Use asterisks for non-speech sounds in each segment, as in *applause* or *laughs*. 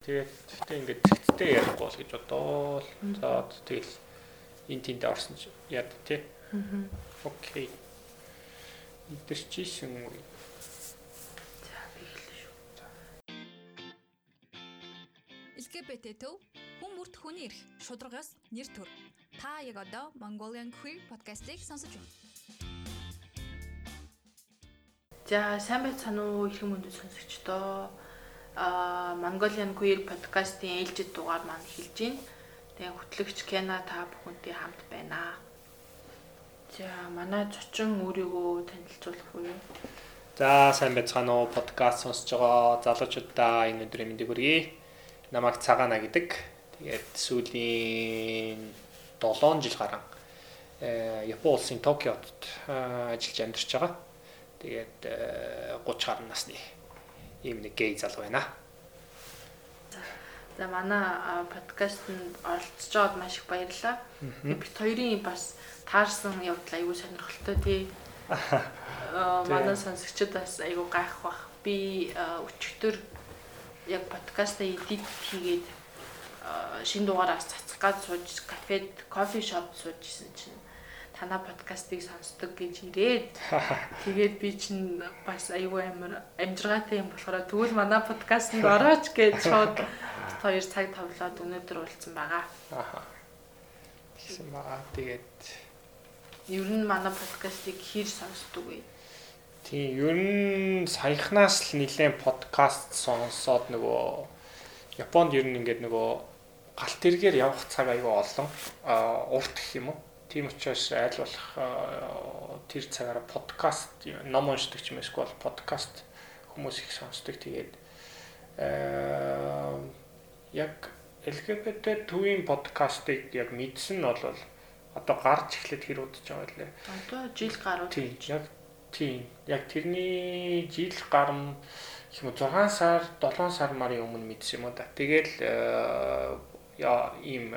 Тэгээд гэхдээ ингээд цэгцтэй ярихгүй бол гэж бодоол. За тэгэл энэ тэнд орсон чи яа тий. Аа. Окей. Идэрчсэн үе. За би хэлээ шүү. LGBT төв хүн бүрт хүний эрх шударгаас нэр төр. Та яг одоо Mongolian Queer podcast-ийг сонсож байна. За сайн байцгаана уу эрхэм мөндөд сонсогчдоо. Mongolian Queer podcast-ийн ээлжид дугаар маань эхэлж байна. Тэгээ хөтлөгч Кена та бүхэнтэй хамт байна. За манай зочин өөрийгөө танилцуулах уу? За сайн байцгаана уу подкаст сонсож байгаа залуучуудаа энэ өдрийн мэндийг хүргэе. Намайг Цагаана гэдэг. Тэгээд сүүлийн 7 жил гарan э Япон улсын Токиод ажиллаж амьдарч байгаа. Тэгээд 30 гаруй насны ийм нэг гей залуу байна. За манай подкастэнд оролцож байгаад маш их баярлалаа. Бид хоёрын бас таарсан явдал айгүй сонирхолтой тий. *laughs* Аа манай сонсогчид бас айгүй гайх бах. Би өчигдөр яг подкаста эдит хийгээд шин дугаараас цацах гад сууж кафед кофе шоп суужсэн чинь танаа подкастыг сонсдог гэж ирээд *laughs* тэгээд би чинь бас аюу амир амжиргаатай юм болохоор тэгвэл манай подкастэнд орооч гэж шууд *laughs* хоёр цаг тавлаад өнөөдөр уулзсан байгаа. Аха. Тэгсэн байгаа. Тэгээд ер нь манай подкастыг хэр сонсдог вэ? Тийм, ер нь саяхнаас л нэлээд подкаст сонсоод нөгөө Японд ер нь ингээд нөгөө галт тэргээр явах цаг аюу олон а урт гэх юм уу? Тийм учраас аль болох тэр цагаараа подкаст ном уншдаг ч юм эсвэл подкаст хүмүүс их сонсдог. Тэгээд яг LGBT төвийн подкастыг яг мэдсэн нь бол одоо гарч эхлэхэд хэр удаж байгаа лээ. Одоо жил гаруй. Тийм, яг тийм. Яг тэрний жил гарам их юм 6 сар, 7 сар марын өмнө мэдсэн юм да. Тэгэл яа ийм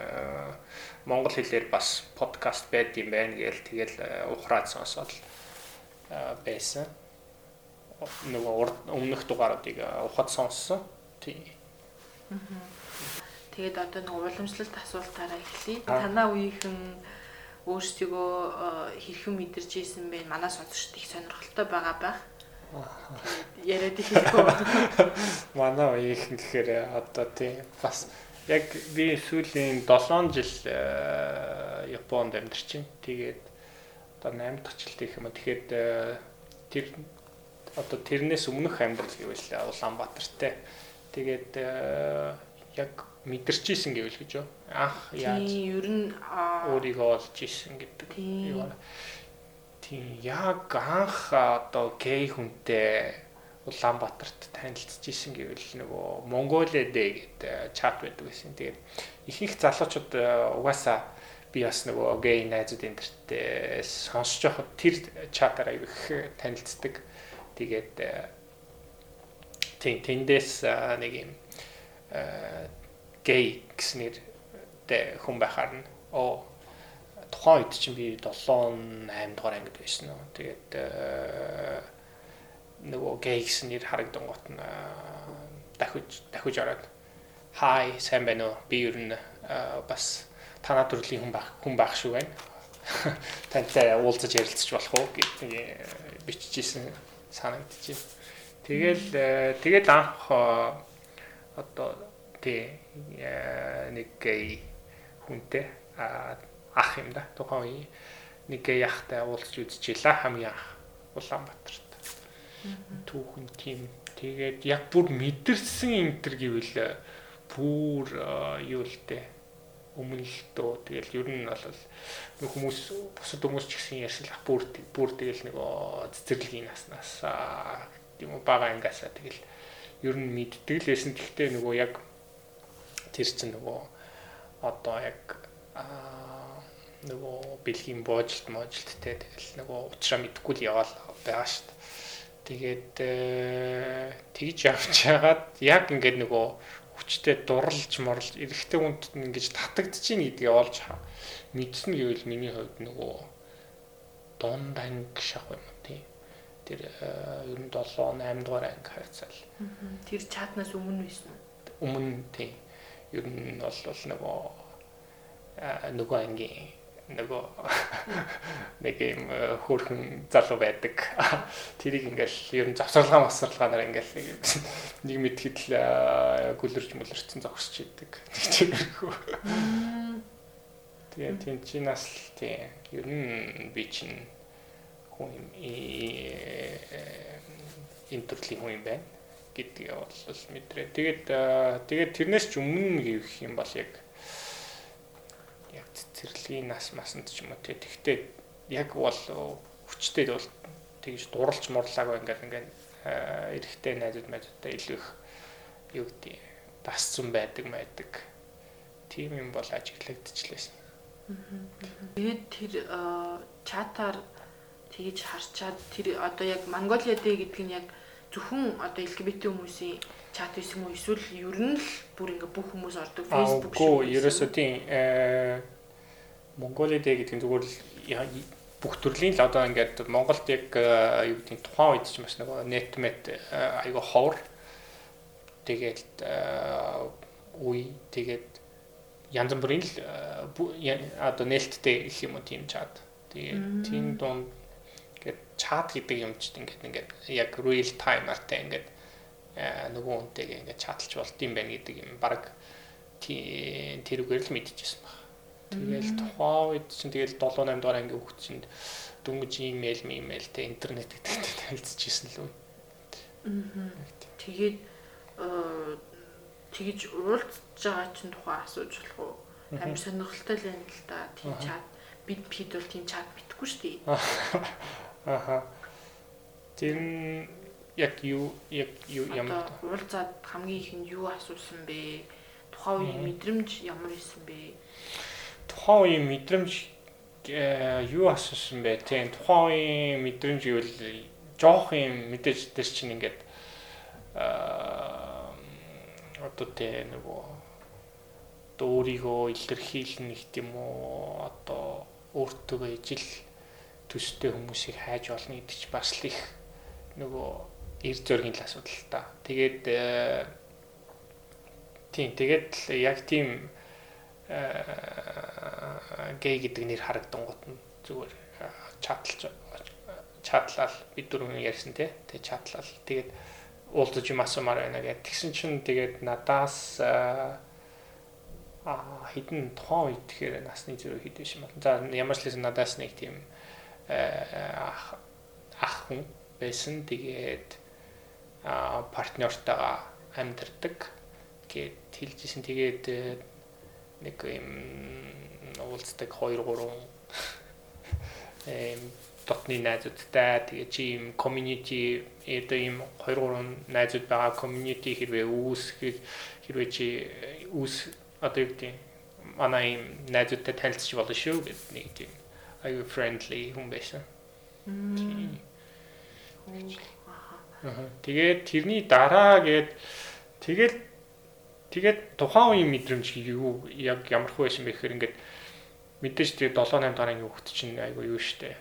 монгол хэлээр бас подкаст байд юм байна гээл тэгэл ухраад сонсоод байсан. Нөгөө өмнөх дугааруудыг ухад сонссон. Тийм. Тэгээд одоо нэг уламжлалт асуултаараа эхлэе. Танаа үеийнхэн өөрсдийгөө хэрхэн мэдэрч ийсэн бэ? Манай сонсогчд их сонирхолтой байгаа байх. Яриад ихэхгүй. *laughs* Манай үеийнхэн гэхээр одоо тийм бас яг би сүүлийн 7 жил Японд амьдарч байна. Тэгээд одоо 8 дахь жил гэх юм уу. Тэгэхээр тэр одоо тэрнээс өмнөх амьдрал гэвэл Улаанбаатартай. Тэгээд яг мэдэрч исэн гэвэл гэж юу. Анх яаж ер нь өөрийгөө олж исэн гэдэг юу. Тийм яг анх одоо гей хүнтэй Улаанбаатарт танилцж исэн гэвэл нөгөө Mongolia Day гэдэг чат байдаг гэсэн. Тэгээд ихэнх залуучууд угаасаа би бас нөгөө гей найзууд энтертэй сонсож байхад тэр чатаар аяг их танилцдаг. Тэгээд тийм тэндээс нэг юм гей гэснээр хүн байхаар нь оо тухайн үед чинь би 7 8 дугаар ангид байсан нь. Тэгээд нөгөө гей гэсэн нэр харагдан гот нь дахиж дахиж ороод хай сайн байна уу? Би ер нь бас танаа төрлийн хүн байх хүн байх шүү байна *laughs* тантай уулзаж ярилцаж болох уу? гэж биччихсэн санагдчих. Тэгэл тэгэл анх одоо тий нэг гей хүнтэй ах юм да тухайн нэг гей ахтай уулзаж үзчихлээ хамгийн анх Улаанбаатарт түүхэн тийм тэгээд яг бүр мэдэрсэн юм төр гэвэл бүр юу л дээ өмнө л дөө тэгэл ер нь бол хүмүүс бусад хүмүүс ч гэсэн ярьсан л бүр бүр тэгэл нэг цэцэрлэгийн наснаас юм бага ангасаа тэгэл ер нь мэддэг л байсан. Гэхдээ нөгөө яг тэр чинь нөгөө одоо яг нөгөө бэлгийн боожилт моожилттэй тэгэл нөгөө уучраа мэдгүй л яваал байгаа шүү дээ Тэгээд тэгж явж хагаад яг ингээд нөгөө хүчтэй дурлж морлж эрэхтэй хүнд ингэж татагдж ийн гэдгийг олж мэдсэн гэвэл миний хувьд нөгөө дунд анги шах юм тий. Тэр ер нь 7 8 дугаар анги хайцал. Тэр чатнаас өмнө байсан уу? өмнө тий ер нь бол нөгөө нөгөө ангийн нөгөө нэг юм хөөрхөн залуу байдаг. Тэрийг ингээл ер нь завсарлага масралгаанаар ингээл нэг мэдхэд л гүлэрж мүлэрсэн зогсож идэг. Тиймэрхүү. Тэгээ тийм чи нас л тийм ер нь би чинь хүн энэ төрлийн хүн юм байна гэдгийг бол мэдрээ. Тэгээд тэгээд тэрнээс ч өмнө гэх юм бол яг цэцэрлэгийн нас масанд ч юм уу тий. Тэгтээ яг бол хүчтэй бол тэгж дурлж мурлаагүй ингээд ингээд эрэхтэй найзууд найзуудтай илүү их юу гэдэг дасцсан байдаг байдаг. Тийм юм бол ажиглагдчихлээсэн. Тэгээд тэр чатаар тэгж харчаад тэр одоо яг Mongolia Day гэдэг нь яг зөвхөн одоо LGBT хүмүүсийн чат байсан юм уу эсвэл ер нь л бүр ингээ бүх хүмүүс ордог Facebook шиг. Үгүй ерөөсөө тийм э Mongolia Day гэдэг нь зүгээр л бүх төрлийн л одоо ингээд Монголд яг э, юу гэдэг нь тухайн үед ч бас нөгөө netmet э, айгаа ховор тэгээд э, үе тэгээд янз бүрийн л одоо нээлттэй гэх юм уу тийм чат. Тэгээд тийм дунд чат гэдэг юм ч ингээд ингээд яг real time артай ингээд нөгөө хүнтэйгээ ингээд чаталж болд юм байна гэдэг юм баг тэрүүгээр л мэдчихсэн баг. Тэгэл тухайн үед чинь тэгэл 7 8 дугаар анги хөгч чинь дөнгөж имэйл имэйл тэ интернет гэдэгтэй танилцчихсэн л үү. Аа. Тэгээд тэгж уулзж байгаа чинь тухайн асууж болох уу? Амар сонирхолтой л байна л да. Тийм чат бид бид бол тийм чат битггүй шүү дээ. Аха. Тэр яг юу яг юу ямар уулзаад хамгийн ихэнд юу асуусан бэ? Тухайн үеийн мэдрэмж ямар исэн бэ? Тухайн үеийн мэдрэмж э, юу асуусан бэ? Тийм тухайн үеийн мэдрэмж гэвэл жоох юм мэдээж тэр чинь ингээд аа одоо тэ нөгөө өөрийгөө илэрхийлнэ гэх юм уу одоо өөртөө ижил төстэй хүмүүсийг хайж олно гэдэг чинь бас л их нөгөө эр зөргийн л асуудал л та. Тэгээд э, тийм тэгээд яг тийм э, гей гэдэг нэр харагдангууд нь зүгээр э, чатлж чатлал бид дөрөв ярьсан тий. Тэгээд чатлал. Тэгээд уулзаж юм асуумаар байна гэдэг. Тэгсэн чинь тэгээд надаас а хідэн тухайн үед тэгэхээр насны зэрэг биш юм бол. За ямар ч л надаас нэг тийм ах хүн байсан. Тэгээд партнёртойгоо амьдардаг гэд хэлжсэн. Тэгээд э, нэг юм уулздаг 2 3 эм дотны найзуудтай. Тэгээ чи юм community одоо юм 2 3 найзууд байгаа community хэрвээ үүсгэж хэрвээ чи үүс одоо юу гэдэг манай найзуудтай танилцж болно шүү гэдэг нэг тийм аюу friendly? Хүн байсан. Тэгээд тэрний дараа гээд тэгээд тэгээд тухайн үеийн мэдрэмж юу яг ямар хөө байсан бэ гэхээр ингээд мэдээж тэгээд 7 8 дараагийн хүүхд чинь айгу юу штэ.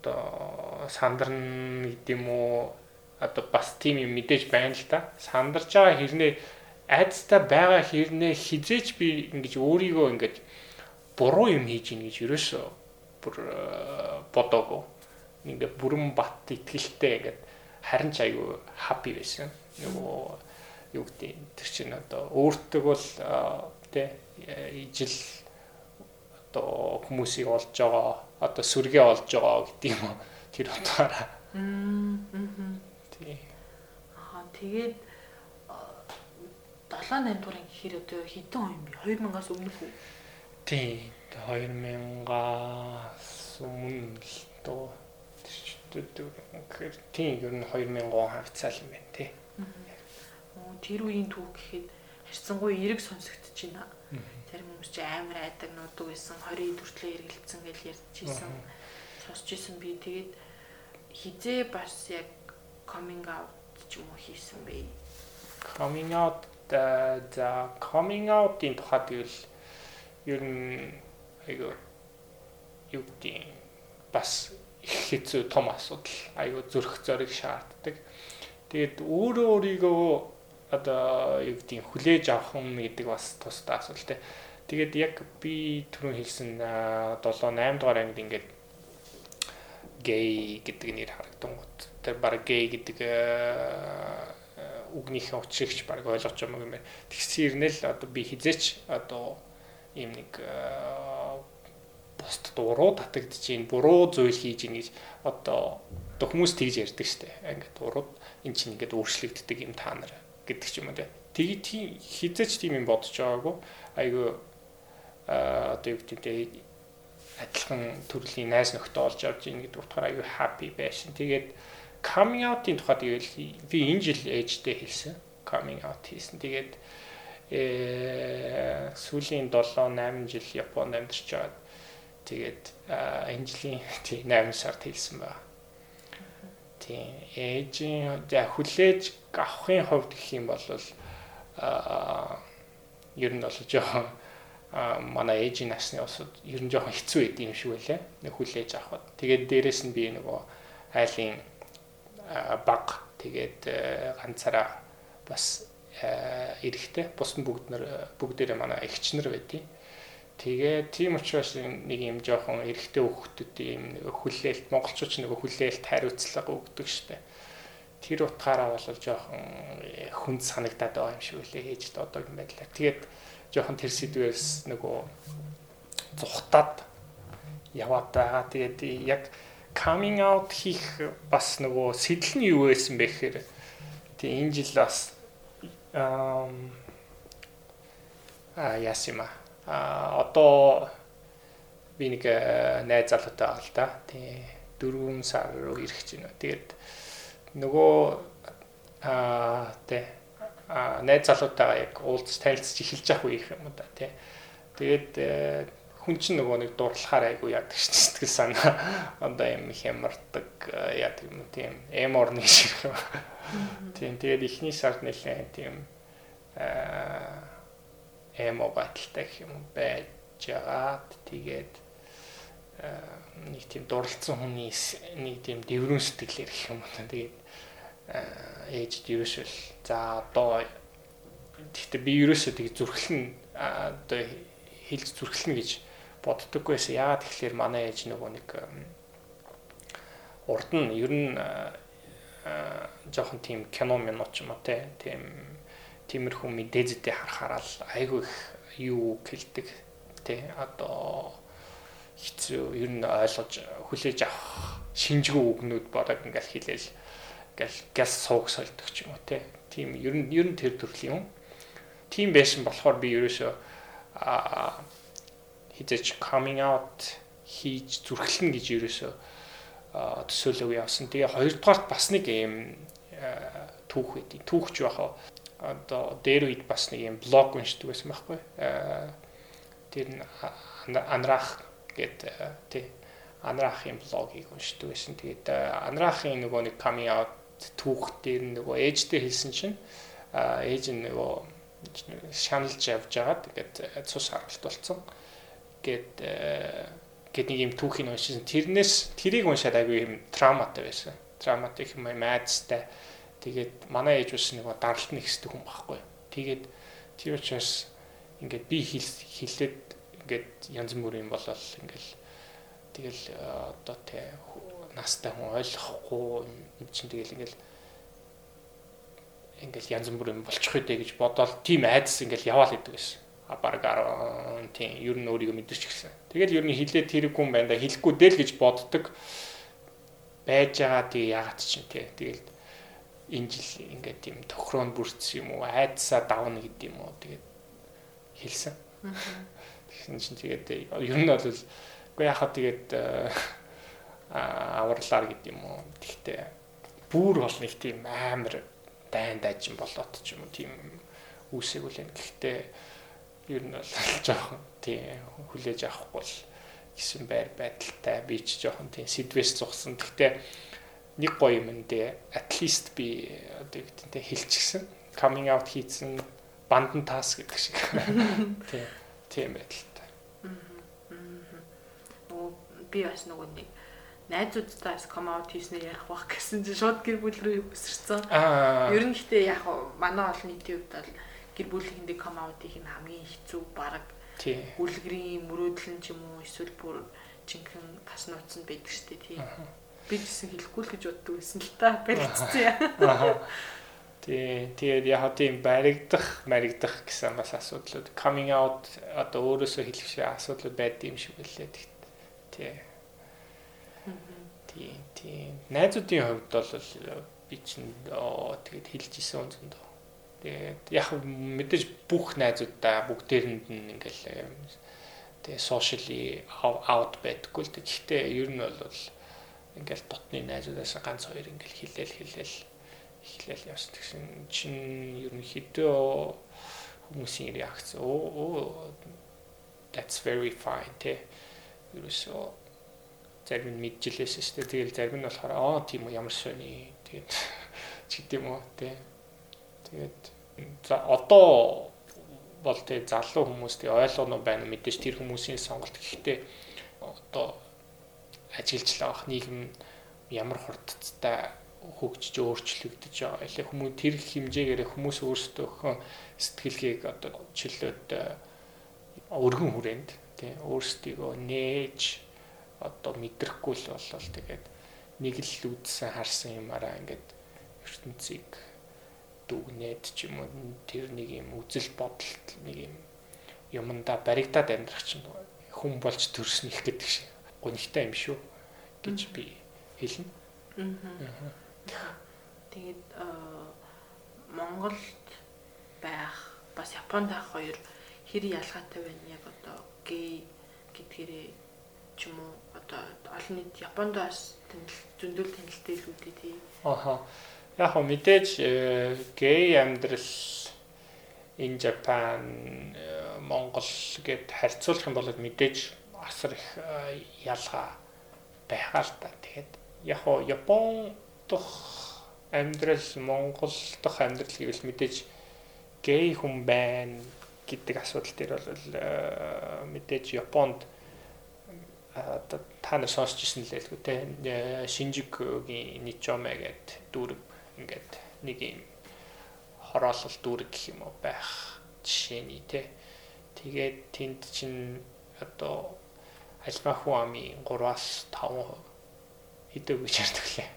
Одоо сандарна гэдэм үү одоо бас тийм юм мэдээж байна л да. Сандарч байгаа хэрнээ айдастай байгаа хэрнээ хизээч би ингэж өөрийгөө ингэж буруу юм хийж ийн гэж ерөөсөө бүр э, бодоогүй. Ингээ бүрэн бат итгэлтэй ингээд харин ч айгүй хаппи байсан. Нөгөө юу гэдэг тэр чинь одоо өөртөө бол тэ ижил одоо хүмүүсийг олж байгаа одоо сүргээ олж байгаа гэдэг юм уу тэр утгаараа. Аа. Тий. Аа тэгээд 7 8 дуурын гэхээр одоо хэдэн он юм бэ? 2000-аас өмнөх үү? Тий. 2000-аас өмнө л доо тэгэхээр тийм ер нь 2000 он хавцаал юм байна тий. Тэр үеийн түүх гэхэд харьцангуй эрэг сонсогдож байна. Зарим хүмүүс чи амар айдаг нуудаг байсан 20 хүртлээ эргэлцсэн гэж ярьж исэн. Сонсч исэн би тэгээд хизээ бас яг coming out ч юм уу хийсэн бэ. Coming out за coming out-ийн тухай тэгвэл ер нь айгу юу гэдэг бас их хэцүү том асуудал айгу зөрөх зориг шаарддаг. Тэгээд өөрөө өөрийгөө одоо юу гэдэг нь хүлээж авах юм гэдэг бас тусдаа асуулт те. Тэгээд яг би түрүүн хэлсэн 7 8 дугаар ангид ингээд гей гэдэг нэр харагдан гот. Тэр баг гей гэдэг үгнийхээ учрыгч баг ойлгож байгаа юм байна. Тэгсэн ирнэл одоо би хизээч одоо ийм нэг бусд дуруу татагдж гин буруу зүйл хийж гин гэж одоо хүмүүс тэгж ярьдаг штэ. Ингээд урууд эн чинь ингээд өөрчлөгддөг юм та нар гэдэг ч юм уу те. Тэгээ тийм хизээч тийм юм бодож байгаагүй. Айгу а одоо юу гэдэг адилхан төрлийн найз нөхдөд олж авч ийн гэдэг утгаараа аюу happy байсан. Тэгээд coming out-ийн тухай тэгэл би энэ жил ээжтэй хэлсэн. coming out хийсэн. Тэгээд э сүүлийн 7 8 жил Японд амьдарч байгаа. Тэгээд энэ жилийн *laughs* 8 сард хэлсэн байна. Тийм ээжийн за хүлээж авахын хувьд гэх юм бол а ер нь бол жоохон манай ээжийн насны усуд ер нь жоохон хэцүү байд юм шиг байлаа. Нэг хүлээж авахд. Тэгээд дээрэс нь би нөгөө айлын баг тэгээд ганцаараа бас эрэхтэй бус нь бүгд нар бүгдээрээ манай эгчнэр байдیں۔ Тэгээ тийм учраас нэг юм жоохон эрэхтэй хүүхдүүд юм хүлээлт монголчууд нэг хүлээлт хариуцлага өгдөг штэ. Тэр утгаараа бол жоохон хүнд санагдаад байгаа юм шиг үлээ ээж одоо юм байлаа. Тэгээд жоохон тэр сэдвээс нөгөө зүхтаад яваад байгаа. Тэгээд яг coming out хийх бас нөгөө сэтэл нь юу байсан бэ гэхээр тий энэ жил бас аа ясима а одоо би нэг найз залуутай байгаа л да. Тий 4 сар руу ирэх гэж байна. Тэгээд нөгөө аа тий а найз залуутайгаа яг уулзч танилцж эхэлж явах үеих юм да тий. Тэгээд э, хүн чинь нөгөө нэг дурлахаар айгу яадаг дээ сэтгэл санаа одоо юм хямардаг э, яадаг юм тийм эмор нэг шиг. Тийм тэгээд ихний сард нэлээ тийм аа эмо баталтай гэх юм байж жагаад тэгээд нэг тийм дурлцсан хүний нэг тийм дэврэн сэтгэлээр гэх юм байна. Тэгээд ээжд ерөөсөө за одоо гэхдээ би ерөөсөө тийг зүрхлэн одоо хэлж зүрхлэн гэж боддоггүйсэн. Яагаад тэгэхээр манай ээж нөгөө нэг урд нь ер нь жоохон тийм кино минут ч юм уу тийм тиймэрхүү мэдээзэдээ харахаар л айгүй их юу хэлдэг тий одоо хэцүү ер нь ойлгож хүлээж авах шинжгүй үгнүүд бодог ингээл хэлээл гэл газ сууг сольдог ч юм уу тийм ер нь ер нь тэр төрлийн юм. Тийм байсан болохоор би ерөөсөө а хизэж coming out хийж зүрхлэн гэж ерөөсөө төсөөлөг явсан. Тэгээ хоёрдугаарт бас нэг юм түүх байдیں۔ Түүхч байхаа одоо дээр үед бас нэг юм блог уншдаг байсан байхгүй. Тэр нь анраах гэдэг тий анраахын блогийг уншдаг байсан. Тэгээд анраахын нөгөө нэг coming out түүх дээр нөгөө ээжтэй хэлсэн чинь ээж нь нөгөө шаналж явж байгаад тэгээд цус харалт болсон. Гэт гэт нэг юм түүхийг уншсан. Тэрнээс тэрийг уншаад айгүй юм трауматай байсан. Трауматик юм айцтай. Тэгээд манай ээж бас нэг даралт нэг хэсдэг хүн байхгүй. Тэгээд тэр учраас ингээд би хэлээд ингээд янз бүрийн болол ингээд тэгэл одоо тэ настай хүн ойлгохгүй юм чинь тэгэл ингээл ингээл янз бүрийн болчих үедээ гэж бодоод тийм айдас ингээл яваал идэг гэсэн. А баг 10 тийм ер нь өөрийгөө мэдэрч гисэн. Тэгэл ер нь хилээд тэрэг хүн байна да хэлэхгүй дээ л гэж боддог байж байгаа тий яагаад ч юм тий. Тэгэл энэ жил ингээд тийм тохироонд бүрдсэн юм уу айдсаа давна гэдэг юм уу тэгээд хэлсэн. Тэгсэн чинь тэгээд ер нь бол үгүй яхаа тэгээд аварлаар гэдэг юм уу. Тэгтээ бүр бол нэг тийм амар дайн дайжин болоод ч юм уу тийм үүсээг үлэн. Гэхдээ ер нь бол *laughs* жоохон тийм хүлээж авахгүй л гэсэн байр байдалтай би ч жоохон тийм сэдвээс зогсон. Гэхдээ нэг гоё юм дэ at least би одоо гэдэг тийм хэлчихсэн. coming out хийсэн бандан тас гэдэг шиг. *laughs* Тийм тийм байдалтай. би бас нөгөө нэг найзуудтаас come out хийснээр ярих бах гэсэн чинь шууд гэр бүл рүү өсөрсөн. Аа. Ер нь гэхдээ яг манай олон нийтийн хувьд бол гэр бүлийнхэндээ come out хийх нь хамгийн хэцүү баг үлгэрийн мөрөөдөл нь ч юм уу эсвэл бүр жинхэнэ тас нууц нь байдаг шүү дээ тий. Би гэсэн хэлэхгүй л гэж боддог байсан л та барилцсан. Аа. Тий, тэгээд яг тийм баригдах, маригдах гэсэн бас асуудлууд coming out одоо өөрөөсөө хэлэх шиг асуудлууд байдаг юм шиг байлээ. Тий. Тий, тий. Найзуудын хувьд бол би чинь оо тэгээд хэлж исэн үнэндээ. Тэгээд яг мэдээж бүх найзуудаа бүгдээрэнд нь ингээл тэгээ socially out байдаггүй л дээ. Гэхдээ ер нь бол ингээл дотны найзуудаас ганц хоёр ингээл хилээл хилээл эхлээл явсан гэсэн чинь ерөнхийдөө хүмүүсийн реакц оо that's very fine тэ. Ерөөсөө зарим нь мэджилээс шүү дээ тэгэл зарим нь болохоор аа тийм үү ямар сони тэгээд *laughs* ч гэдэм үү тэ. Тэгээд за одоо бол тэг залуу хүмүүс тэг ойлгоно байна. Мэдээж тэр хүмүүсийн сонголт. Гэхдээ одоо ажиллажлаа бах нийгэм ямар хурдтай хөгжиж өөрчлөгдөж байгаа. Эле хүмүүс тэр хэмжээгээр хүмүүс өөрсдөө сэтгэлгээг одоо чөлөөд өргөн хүрээнд тий өөрсдийгөө нээж одоо мэдрэхгүй л болол тэгээд нэг л үдсэн харсан юмараа ингээд ертөнцийг дүгнээд ч юм уу тэр нэг юм үзэл бодолт нэг юм юмдаа баригдаад амьдрах чинь хүн болж төрснөх гэдэг шиг гонхтой юм шүү гэж би хэлнэ. Аа. Тэгээд Монголд байх бас Японд байх хоёр хэр ялгаатай байна яг одоо гей гэдгээрээ ч юм уу одоо олон нийт Японд бас зөндөл танилттай л үүдээ тий. Аха. Яг хөө мэдээж гей амьдрал in Japan Монгол гэд харьцуулах юм бол мэдээж асар их ялгаа байгаа л та. Тэгээд яг хөө Япон дахь амьдрал Монгол дахь амьдрал гэвэл мэдээж гей хүн байна гэдэг асуудал дээр бол мэдээж Японд одоо та нар сонсч ирсэн л байлгүй те Шинжикугийн Ничоме гэдэг дүүрэг ингээд нэг юм хороолол дүүрэг гэх юм уу байх жишээний те тэгээд тэнд чинь одоо альва хүн амын 3-аас 5% хэдэг гэж ярьдаг лээ.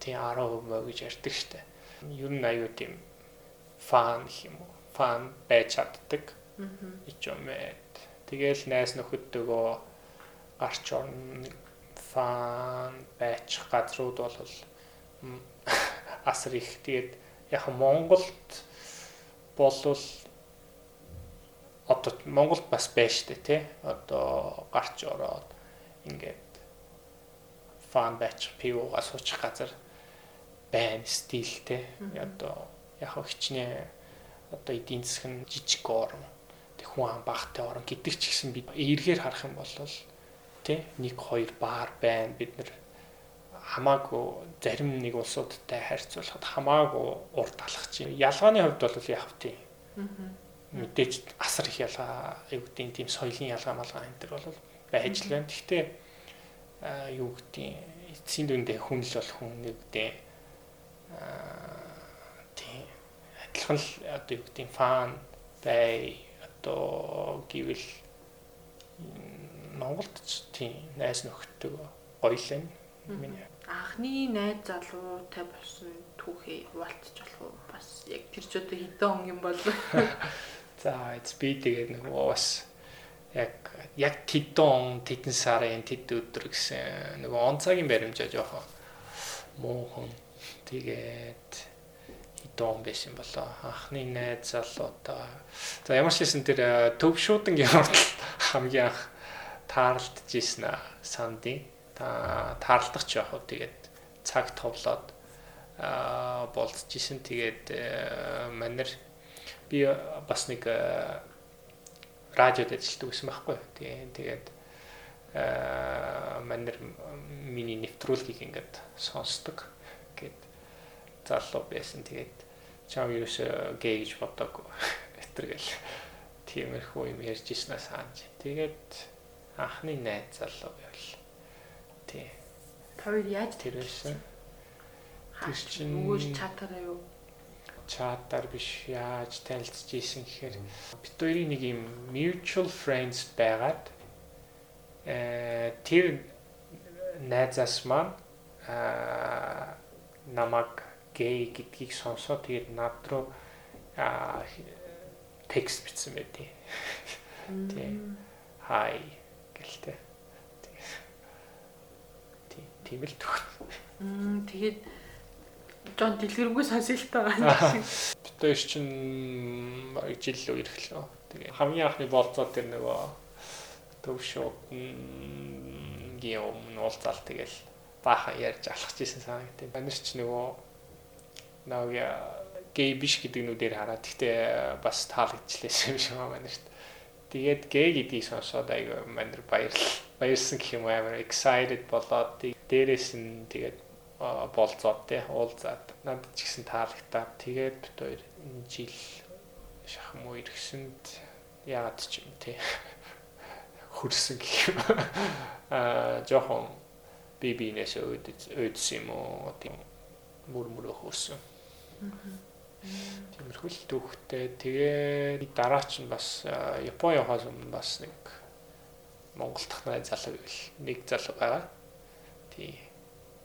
Тийм 10% гэж ярьдаг штэ. Ер нь аюу тийм фан юм уу? Фан байж чаддаг. Ичомэд. Тэгэл найс нөхөддөгөө гарч орно фан байж газрууд бол *laughs* асар их тэгээд яг Монголд болвол одоо Монголд бас байж штэ тий одоо гарч ороод ингээд фан байж пивога суучих газар байна стилтэй одоо яг хичнээн одоо эдийн нь жижиг орн тэг хүн ам багтай орн гэдэг ч гэсэн бид эргээр харах юм бол тий нэг хоёр баар байна бид нар хамаагүй зарим нэг улсуудтай харьцуулахад хамаагүй урд алхах чинь. Ялгааны хувьд бол яг тийм мэдээж асар их ялгаа гэдэг тийм соёлын ялгаа малгай энэ төр бол байж л байна. Гэхдээ юу гэдэг эцсийн дүндээ хүн л бол хүн нэг гэдэг тийм адилхан л одоо юу гэдэг фан бай одоо гэвэл Монголд ч тийм найс нөхдөд гоё л юм. Миний анхны найз залуутай болсон түүхээ хуваалцж болох уу? Бас яг тэр ч одоо хэдэн юм бол *laughs* За эц би тэгээд нөгөө бас яг яг тэдэн тэдэн сарын тэд өдөр гэсэн нөгөө онцагийн баримжаа жоохон муухан тэгээд хэдэн байсан болоо. Анхны найз залуудаа за ямар ч хэлсэн тэр төв шуудангийн хүртэл хамгийн анх таарлаж ийсэн сандын. Та таарлах ч яг хөө тэгээд цаг товлоод а болцчихсэн тэгээд манер би бас нэг радиод ажилладаг гэсэн байхгүй. Тэгээ тэгээд манер миний нэвтрүүлгийг ингээд сонсдог гэд залуу байсан. Тэгээд чам юус гэй гэж боддог. Гэтэргээл тиймэрхүү юм ярьж ирснаа санаж. Тэгээд анхны найз залуу байвал тий Хоёр яаж тэр байсан. Тэр чинь- өгөөж чатараа юу? Чатаар биш яаж танилцж ийсэн гэхээр бид хоёрын нэг юм mutual friends байгаад э тэр найзаас маань а намаг гей гэдгийг сонсоод тэгээд над руу текст бичсэн байдیں۔ Тийм. Хай гэлтэй. Тийм тийм л төгс. Мм тэгээд Жон дэлгэрэнгүй сонсё л таа. Бид хоёр чинь жил үе ирэхлөө. Тэгээ хамгийн анхны болцоо тэр нөгөө төвшөө геом уулзаал тэгэл баахан ярьж алхаж исэн санагдав. Манайч ч нөгөө нөгөө гей биш гэдэг нүдээр хараад гэхдээ бас таалагдчихлээсэн юм шиг байна манайч. Тэгээд гей гэдгийг сонсоод айгаа манайр баярлал баярсан гэх юм амар excited болоод дээрээс нь тэгээд болцоод те уулзаад. Надад ч гэсэн таалагтаад тэгээд бид хоёр жил шахам уу иргэсэнд яагаад ч юм те. *laughs* Хөрсөн гэх юм. *laughs* Аа жоохон би бинээс өөдсөн юм уу тийм мөр мөр хөрсөн. Тиймэрхүү л түүхтэй. Тэгээ дараа ч нь бас Японы явахаас өмнө бас нэг Монгол дахь залуу нэг залуу байгаа. Тий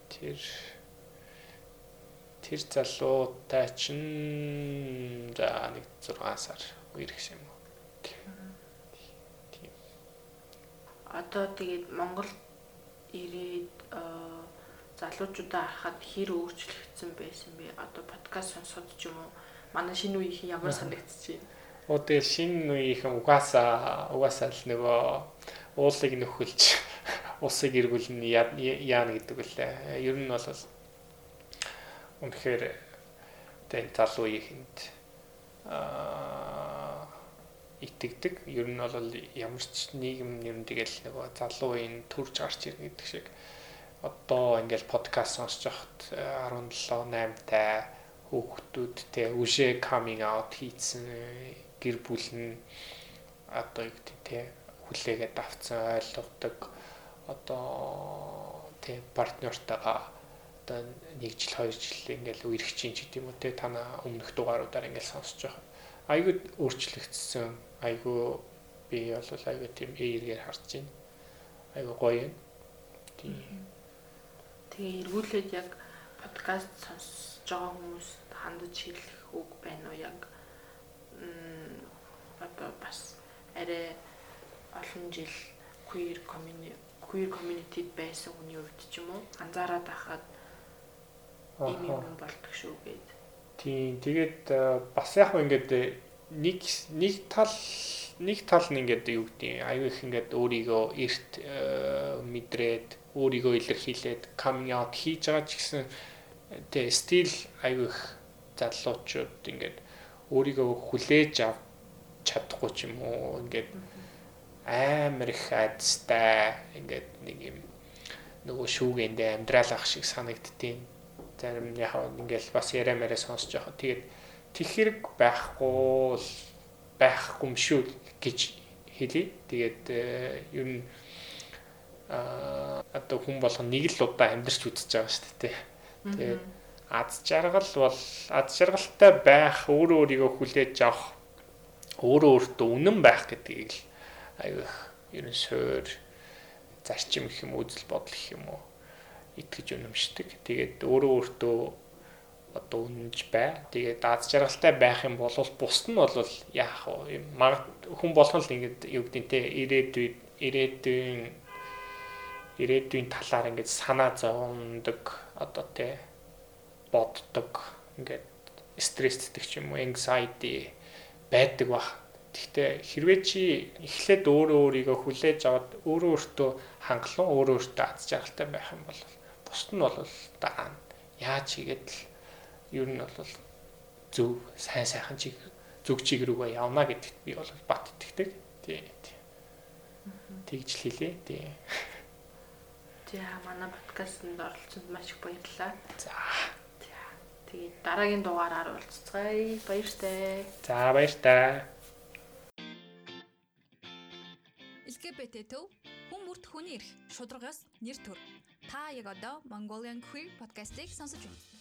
тэр тэр залуутай чинь за нэг 6 сар үер гэсэн юм уу. Тийм. Одоо тэгээд Монгол ирээд залуучуудаа харахад хэр өөрчлөгдсөн байсан бэ? Одоо подкаст сонсоод ч юм уу манай шинэ үеийн ямар *laughs* санагдчих вэ? Оо тэгээ шинэ үеийнхэн угаасаа угаасаа л нөгөө уулыг нөхөлж *laughs* усыг эргүүлнэ яана гэдэг үлээ. Ер нь бол үнэхээр тэн залуу ихэнд аа итгэдэг. Ер нь бол ямар ч нийгэм нь тэгэл нөгөө залуу үеийн төрж гарч ирнэ гэдэг шиг одоо ингээл подкаст сонсож байхад 17 8 та хүүхдүүд те үшээ coming out хийсэн гэр бүл нь одоо юу гэдэг те хүлээгээд авцсан ойлгодог одоо тий партнертайгаа одоо нэг жил хоёр жил ингээл үерх чинь ч гэдэм үү те танаа өмнөх дугааруудаар ингээл сонсож байгаа. Айгуу өөрчлөгдсөн. Айгуу би бол айгуу тийм эергээр харж байна. Айгуу гоё юм. Тий. Тэгээ эргүүлээд яг подкаст сонсож байгаа хүмүүс хандаж хэлэх үг байна уу яг одоо бас арай олон жил queer community queer community байсан хүний хувьд ч юм уу анзаараад байхад ийм юм болдог шүү гэд. Тийм тэгээд бас яг хөө ингээд нэг нэг тал нэг тал нь ингээд юу гэдэг аюу их ингээд өөрийгөө эрт мэдрээд өөрийгөө илэрхийлээд coming out хийж байгаа ч гэсэн тэгээ стил аюу их залуучууд ингээд өөрийгөө хүлээж авч чадахгүй ч юм уу ингээд амар их айдастай ингээд нэг юм нөгөө шүүгэндээ амьдрал ах шиг санагдтiin зарим яг ингээл бас яриа мэрэ сонсож байгаа. Тэгээд тэг хэрэг байхгүй байхгүй юм шүү гэж хэлий. Тэгээд ер нь а одоо хүн болгон нэг л удаа амьдарч үзэж байгаа шүү дээ. Тэгээд аз жаргал бол аз жаргалтай байх, өөрөө өөрийгөө хүлээж авах, өөрөө өөртөө үнэн байх гэдгийг л аюу ер нь суур зарчим гэх юм үзэл бодол гэх юм уу итгэж үнэмшдэг. Тэгээд өөрөө өөртөө одоо үнэнж бай. Тэгээд аз жаргалтай байх юм бол бусд нь бол яах вэ? Хүн болгон л ингэж юу гэдэг те ирээдүйд ирээдүйн ирээдүйн талаар ингэж санаа зовдог одоо те боддог ингээд стресстэй ч юм уу anxiety байдаг бах Гэхдээ хэрвээ чи эхлээд өөрөө өөрийгөө хүлээж аваад өөрөө өөртөө хангалуун өөрөө өөртөө аз жаргалтай байх юм бол бусд нь бол дараа нь яаж хийгээд л ер нь бол зөв сайн сайхан чиг зүг чиг рүүгээ явна гэдэгт би бол бат итгэдэг. Тий. Тэгж л хэлээ. Тий. За манай подкастт оролцсонд маш их баярлалаа. За. Тэгээд дараагийн дугаараар уулзцгаая. Баяртай. За баяртай. LGBT төв хүн бүрт хүний эрх, шударгаас нэр төр. Та яг одоо Mongolian Queer podcast-ийг сонсож байна.